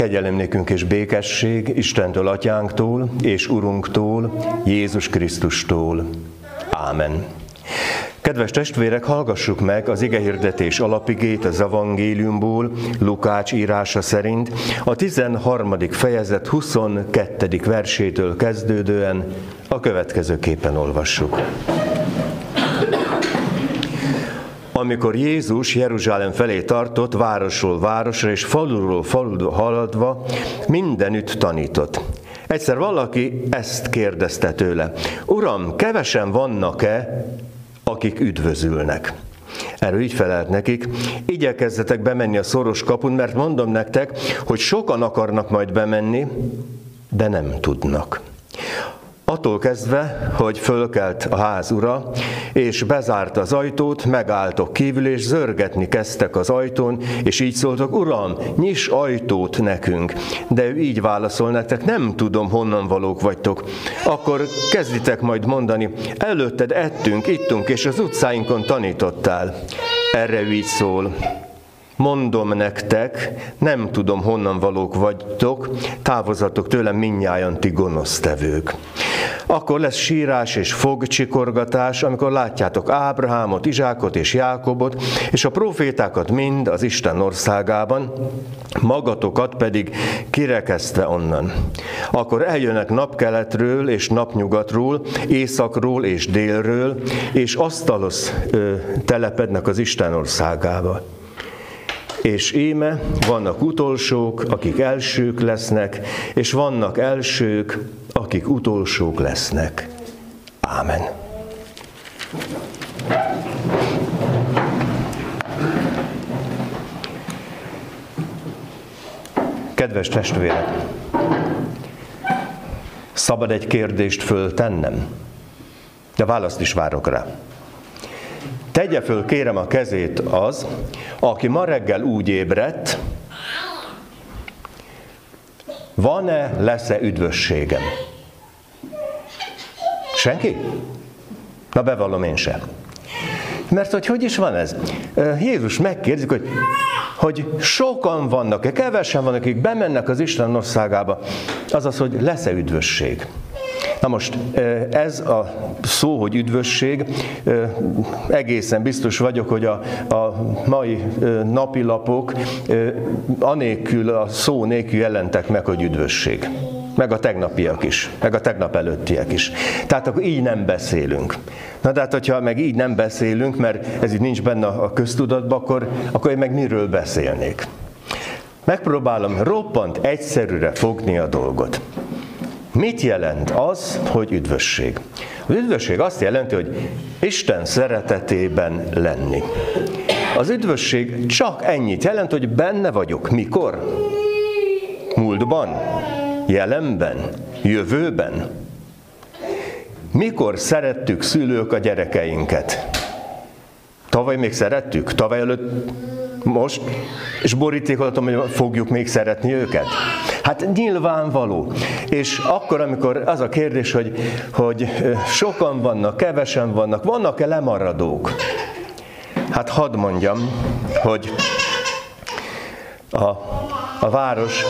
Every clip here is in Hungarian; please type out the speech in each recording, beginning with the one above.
Kegyelem nékünk és békesség Istentől, Atyánktól és Urunktól, Jézus Krisztustól. Ámen. Kedves testvérek, hallgassuk meg az igehirdetés alapigét az evangéliumból, Lukács írása szerint, a 13. fejezet 22. versétől kezdődően a következőképpen olvassuk. Amikor Jézus Jeruzsálem felé tartott, városról városra és faluról faludra haladva, mindenütt tanított. Egyszer valaki ezt kérdezte tőle, Uram, kevesen vannak-e, akik üdvözülnek? Erről így felelt nekik, igyekezzetek bemenni a szoros kapun, mert mondom nektek, hogy sokan akarnak majd bemenni, de nem tudnak. Attól kezdve, hogy fölkelt a ház ura, és bezárta az ajtót, megálltok kívül, és zörgetni kezdtek az ajtón, és így szóltak, Uram, nyis ajtót nekünk. De ő így válaszol nektek, nem tudom, honnan valók vagytok. Akkor kezditek majd mondani, előtted ettünk, ittunk, és az utcáinkon tanítottál. Erre így szól, mondom nektek, nem tudom honnan valók vagytok, távozatok tőlem minnyájan ti gonosztevők. Akkor lesz sírás és fogcsikorgatás, amikor látjátok Ábrahámot, Izsákot és Jákobot, és a profétákat mind az Isten országában, magatokat pedig kirekesztve onnan. Akkor eljönnek napkeletről és napnyugatról, északról és délről, és asztalos telepednek az Isten országába. És íme vannak utolsók, akik elsők lesznek, és vannak elsők, akik utolsók lesznek. Ámen. Kedves testvérek, szabad egy kérdést föltennem, de választ is várok rá. Tegye föl, kérem a kezét az, aki ma reggel úgy ébredt, van-e, lesz-e üdvösségem? Senki? Na bevallom én sem. Mert hogy hogy is van ez? Jézus megkérdezik, hogy, hogy sokan vannak-e, kevesen vannak, akik bemennek az Isten országába, azaz, hogy lesz-e üdvösség. Na most ez a szó, hogy üdvösség, egészen biztos vagyok, hogy a, a mai napilapok anélkül, a szó nélkül jelentek meg, hogy üdvösség meg a tegnapiak is, meg a tegnap előttiek is. Tehát akkor így nem beszélünk. Na de hát, hogyha meg így nem beszélünk, mert ez így nincs benne a köztudatban, akkor, akkor én meg miről beszélnék? Megpróbálom roppant egyszerűre fogni a dolgot. Mit jelent az, hogy üdvösség? Az üdvösség azt jelenti, hogy Isten szeretetében lenni. Az üdvösség csak ennyit jelent, hogy benne vagyok. Mikor? Múltban? Jelenben? Jövőben? Mikor szerettük szülők a gyerekeinket? Tavaly még szerettük? Tavaly előtt most? És borítékoltam, hogy fogjuk még szeretni őket? Hát nyilvánvaló. És akkor, amikor az a kérdés, hogy, hogy sokan vannak, kevesen vannak, vannak-e lemaradók? Hát hadd mondjam, hogy a, a város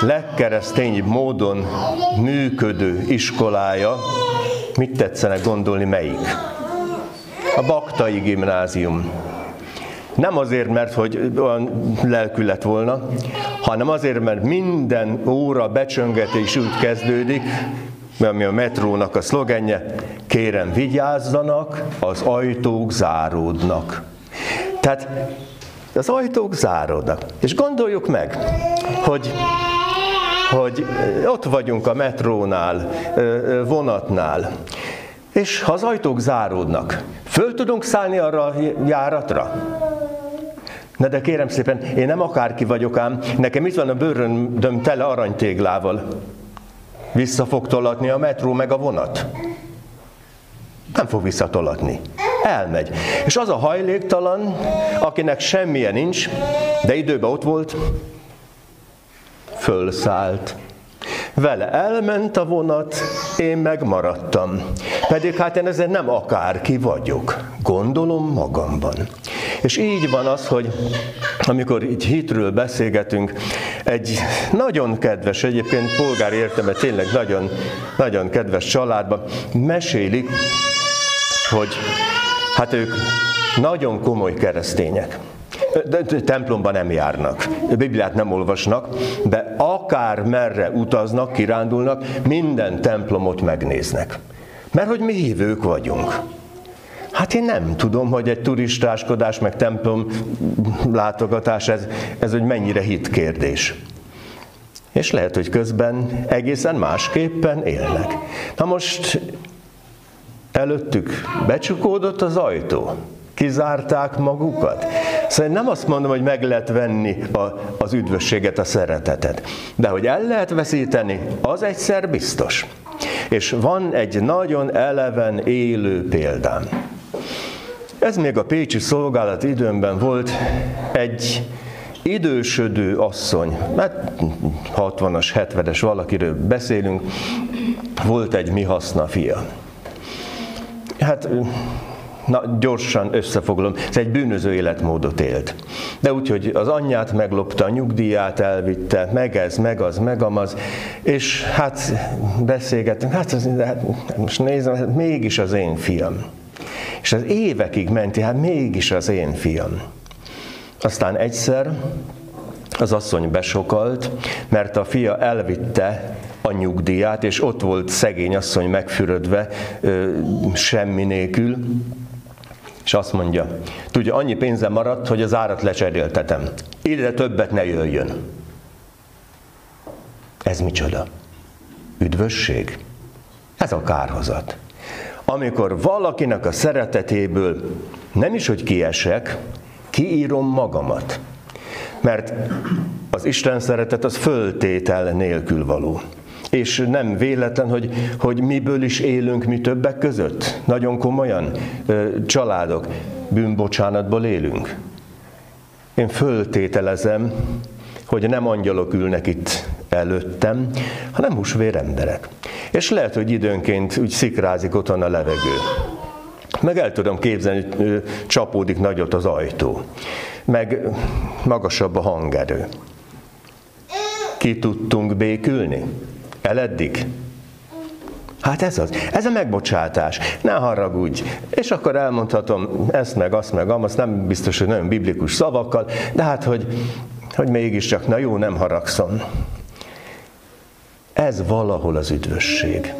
legkeresztényibb módon működő iskolája, mit tetszene gondolni melyik? A Baktai Gimnázium. Nem azért, mert hogy olyan lelkű lett volna, hanem azért, mert minden óra becsöngetés úgy kezdődik, ami a metrónak a szlogenje, kérem vigyázzanak, az ajtók záródnak. Tehát az ajtók záródnak. És gondoljuk meg, hogy hogy ott vagyunk a metrónál, vonatnál, és ha az ajtók záródnak, föl tudunk szállni arra a járatra? Na de kérem szépen, én nem akárki vagyok ám, nekem itt van a bőröndöm tele aranytéglával. Vissza fog tolatni a metró meg a vonat? Nem fog visszatolatni. Elmegy. És az a hajléktalan, akinek semmilyen nincs, de időben ott volt, fölszállt. Vele elment a vonat, én meg maradtam. Pedig hát én ezért nem akárki vagyok. Gondolom magamban. És így van az, hogy amikor így hitről beszélgetünk, egy nagyon kedves, egyébként polgári értelme tényleg nagyon, nagyon kedves családban mesélik, hogy hát ők nagyon komoly keresztények. De templomban nem járnak, Bibliát nem olvasnak, de akár merre utaznak, kirándulnak, minden templomot megnéznek. Mert hogy mi hívők vagyunk. Hát én nem tudom, hogy egy turistáskodás, meg templom látogatás, ez, ez hogy mennyire hit kérdés. És lehet, hogy közben egészen másképpen élnek. Na most előttük becsukódott az ajtó, kizárták magukat. Szóval nem azt mondom, hogy meg lehet venni a, az üdvösséget, a szeretetet, de hogy el lehet veszíteni, az egyszer biztos. És van egy nagyon eleven élő példám. Ez még a Pécsi szolgálat időmben volt egy idősödő asszony, hát 60-as, 70-es valakiről beszélünk, volt egy mi haszna fia. Hát na, gyorsan összefoglalom, ez egy bűnöző életmódot élt. De úgy, hogy az anyját meglopta, a nyugdíját elvitte, meg ez, meg az, meg amaz, és hát beszélgettünk, hát, hát most nézem, hát mégis az én fiam. És az évekig menti, hát mégis az én fiam. Aztán egyszer az asszony besokalt, mert a fia elvitte a nyugdíját, és ott volt szegény asszony megfürödve, semmi nélkül, és azt mondja, tudja, annyi pénzem maradt, hogy az árat lecseréltetem. Ide többet ne jöjjön. Ez micsoda? Üdvösség? Ez a kárhozat. Amikor valakinek a szeretetéből nem is, hogy kiesek, kiírom magamat. Mert az Isten szeretet az föltétel nélkül való. És nem véletlen, hogy, hogy miből is élünk mi többek között. Nagyon komolyan családok, bűnbocsánatból élünk. Én föltételezem, hogy nem angyalok ülnek itt előttem, hanem húsvér emberek. És lehet, hogy időnként úgy szikrázik otthon a levegő. Meg el tudom képzelni, hogy csapódik nagyot az ajtó. Meg magasabb a hangerő. Ki tudtunk békülni? Eleddig? Hát ez az, ez a megbocsátás. Ne haragudj. És akkor elmondhatom ezt meg, azt meg, azt nem biztos, hogy nagyon biblikus szavakkal, de hát, hogy, hogy mégiscsak, na jó, nem haragszom. Ez valahol az üdvösség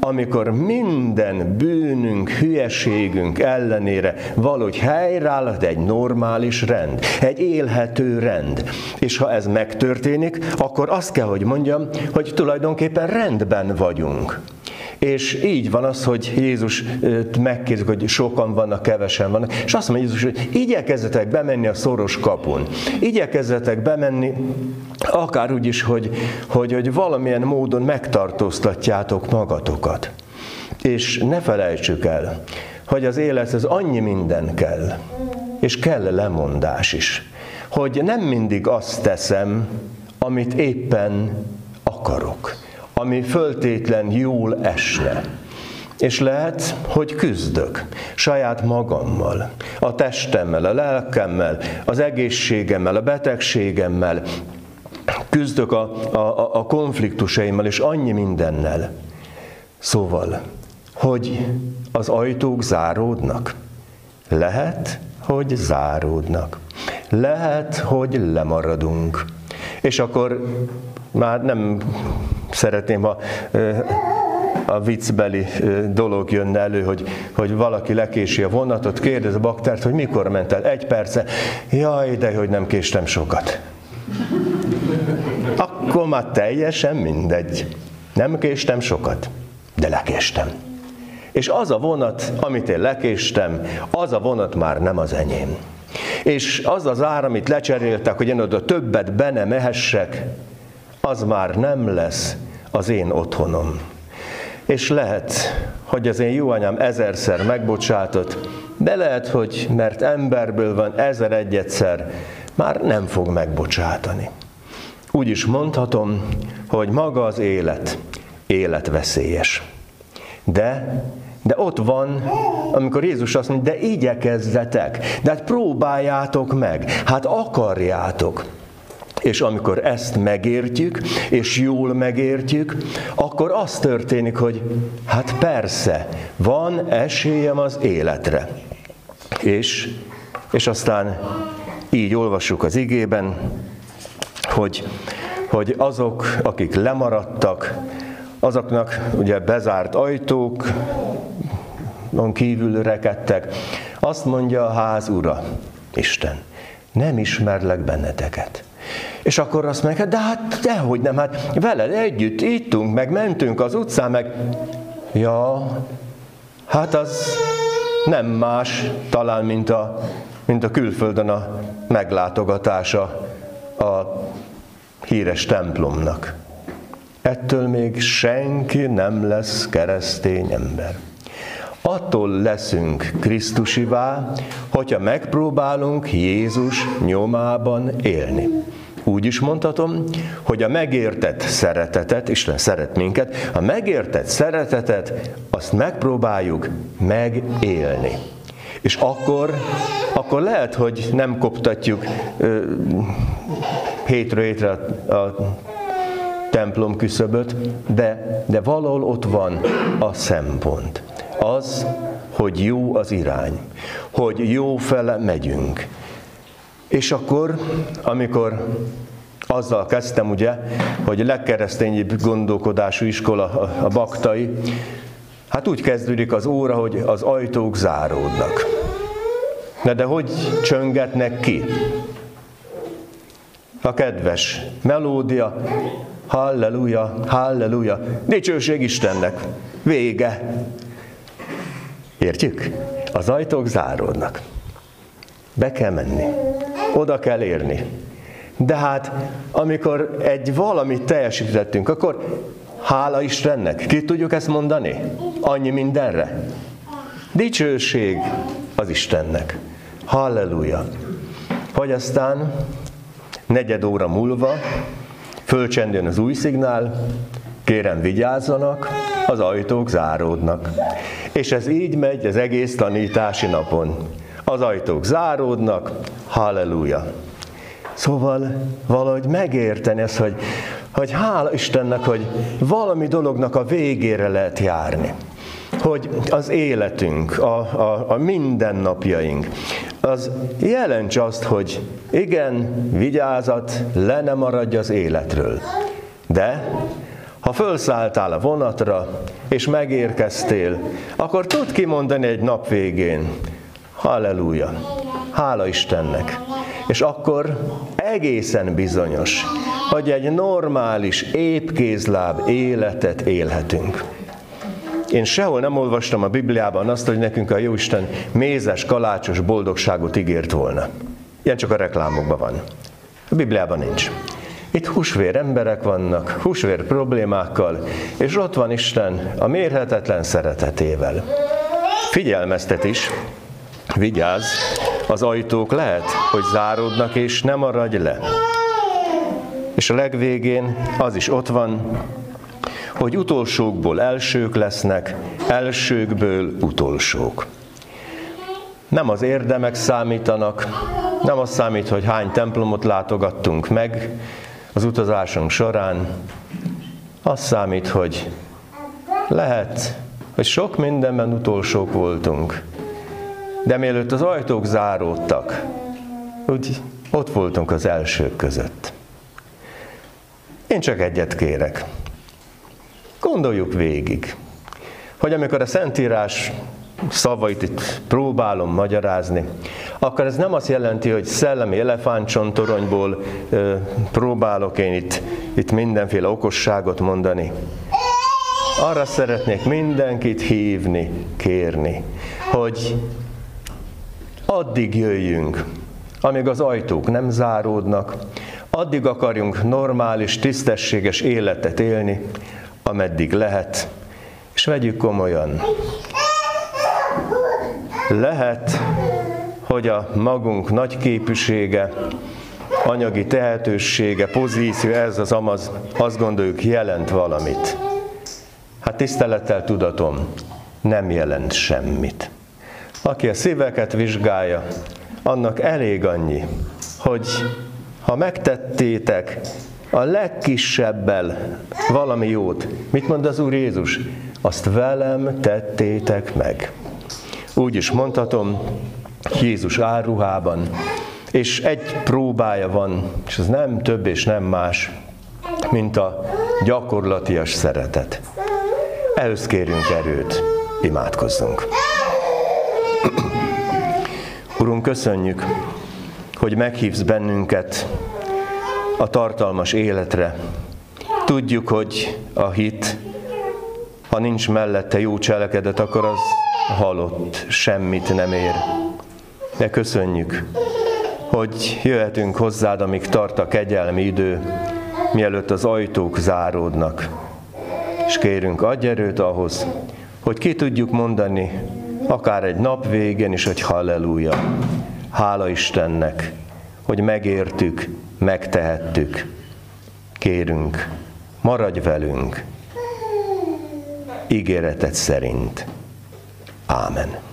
amikor minden bűnünk, hülyeségünk ellenére valahogy helyreáll egy normális rend, egy élhető rend. És ha ez megtörténik, akkor azt kell, hogy mondjam, hogy tulajdonképpen rendben vagyunk. És így van az, hogy Jézus megkérdezik, hogy sokan vannak, kevesen vannak, és azt mondja Jézus, hogy igyekezzetek bemenni a szoros kapun. Igyekezzetek bemenni, akár úgy is, hogy, hogy, hogy valamilyen módon megtartóztatjátok magatokat. És ne felejtsük el, hogy az élethez annyi minden kell, és kell lemondás is, hogy nem mindig azt teszem, amit éppen akarok ami föltétlen jól esne. És lehet, hogy küzdök saját magammal, a testemmel, a lelkemmel, az egészségemmel, a betegségemmel, küzdök a, a, a konfliktusaimmal és annyi mindennel. Szóval, hogy az ajtók záródnak. Lehet, hogy záródnak. Lehet, hogy lemaradunk. És akkor már nem szeretném, ha a viccbeli dolog jönne elő, hogy, hogy valaki lekési a vonatot, kérdez a baktárt, hogy mikor ment el. Egy perce. Jaj, de hogy nem késtem sokat. Akkor már teljesen mindegy. Nem késtem sokat, de lekéstem. És az a vonat, amit én lekéstem, az a vonat már nem az enyém. És az az ár, amit lecseréltek, hogy én oda többet benne mehessek, az már nem lesz az én otthonom. És lehet, hogy az én jó anyám ezerszer megbocsátott, de lehet, hogy mert emberből van ezer egyszer, már nem fog megbocsátani. Úgy is mondhatom, hogy maga az élet életveszélyes. De, de ott van, amikor Jézus azt mondja, de igyekezzetek, de hát próbáljátok meg, hát akarjátok. És amikor ezt megértjük, és jól megértjük, akkor az történik, hogy hát persze, van esélyem az életre. És, és aztán így olvassuk az igében, hogy, hogy azok, akik lemaradtak, azoknak ugye bezárt ajtók, kívül rekedtek, azt mondja a ház ura, Isten, nem ismerlek benneteket. És akkor azt mondja, de hát dehogy nem, hát veled együtt ittunk, meg mentünk az utcán, meg ja, hát az nem más talán, mint a, mint a külföldön a meglátogatása a híres templomnak. Ettől még senki nem lesz keresztény ember. Attól leszünk Krisztusivá, hogyha megpróbálunk Jézus nyomában élni. Úgy is mondhatom, hogy a megértett szeretetet, Isten szeret minket, a megértett szeretetet, azt megpróbáljuk megélni. És akkor, akkor lehet, hogy nem koptatjuk ö, hétről hétre a, a templom küszöböt, de, de valahol ott van a szempont. Az, hogy jó az irány, hogy jó fele megyünk. És akkor, amikor azzal kezdtem ugye, hogy legkeresztényibb gondolkodású iskola a baktai, hát úgy kezdődik az óra, hogy az ajtók záródnak. Na de hogy csöngetnek ki? A kedves melódia, halleluja, halleluja, dicsőség Istennek, vége. Értjük? Az ajtók záródnak. Be kell menni. Oda kell érni. De hát, amikor egy valamit teljesítettünk, akkor hála Istennek. Ki tudjuk ezt mondani? Annyi mindenre. Dicsőség az Istennek. Halleluja. Hogy aztán negyed óra múlva fölcsendjön az új szignál, kérem vigyázzanak, az ajtók záródnak. És ez így megy az egész tanítási napon. Az ajtók záródnak, halleluja. Szóval valahogy megérteni ezt, hogy, hogy hála Istennek, hogy valami dolognak a végére lehet járni. Hogy az életünk, a, a, a mindennapjaink, az jelents azt, hogy igen, vigyázat, le ne maradj az életről. De ha felszálltál a vonatra, és megérkeztél, akkor tud kimondani egy nap végén, halleluja, hála Istennek. És akkor egészen bizonyos, hogy egy normális, épkézláb életet élhetünk. Én sehol nem olvastam a Bibliában azt, hogy nekünk a Jóisten mézes, kalácsos boldogságot ígért volna. Ilyen csak a reklámokban van. A Bibliában nincs. Itt húsvér emberek vannak, húsvér problémákkal, és ott van Isten a mérhetetlen szeretetével. Figyelmeztet is, vigyázz, az ajtók lehet, hogy záródnak, és nem maradj le. És a legvégén az is ott van, hogy utolsókból elsők lesznek, elsőkből utolsók. Nem az érdemek számítanak, nem az számít, hogy hány templomot látogattunk meg az utazásunk során, az számít, hogy lehet, hogy sok mindenben utolsók voltunk, de mielőtt az ajtók záródtak, úgy ott voltunk az elsők között. Én csak egyet kérek. Gondoljuk végig, hogy amikor a Szentírás szavait itt próbálom magyarázni, akkor ez nem azt jelenti, hogy szellemi elefántcsontoronyból ö, próbálok én itt, itt mindenféle okosságot mondani. Arra szeretnék mindenkit hívni, kérni, hogy addig jöjjünk, amíg az ajtók nem záródnak, addig akarjunk normális, tisztességes életet élni, ameddig lehet, és vegyük komolyan. Lehet, hogy a magunk nagy képűsége, anyagi tehetősége, pozíció, ez az amaz, azt gondoljuk jelent valamit. Hát tisztelettel tudatom, nem jelent semmit. Aki a szíveket vizsgálja, annak elég annyi, hogy ha megtettétek a legkisebbel valami jót, mit mond az Úr Jézus? Azt velem tettétek meg. Úgy is mondhatom, Jézus áruhában, és egy próbája van, és ez nem több és nem más, mint a gyakorlatias szeretet. Ehhez kérünk erőt, imádkozzunk. Urunk, köszönjük, hogy meghívsz bennünket a tartalmas életre. Tudjuk, hogy a hit, ha nincs mellette jó cselekedet, akkor az halott, semmit nem ér. De köszönjük, hogy jöhetünk hozzád, amíg tart a kegyelmi idő, mielőtt az ajtók záródnak. És kérünk, adj erőt ahhoz, hogy ki tudjuk mondani, akár egy nap végén is, hogy halleluja. Hála Istennek, hogy megértük, megtehettük. Kérünk, maradj velünk, ígéretet szerint. Ámen.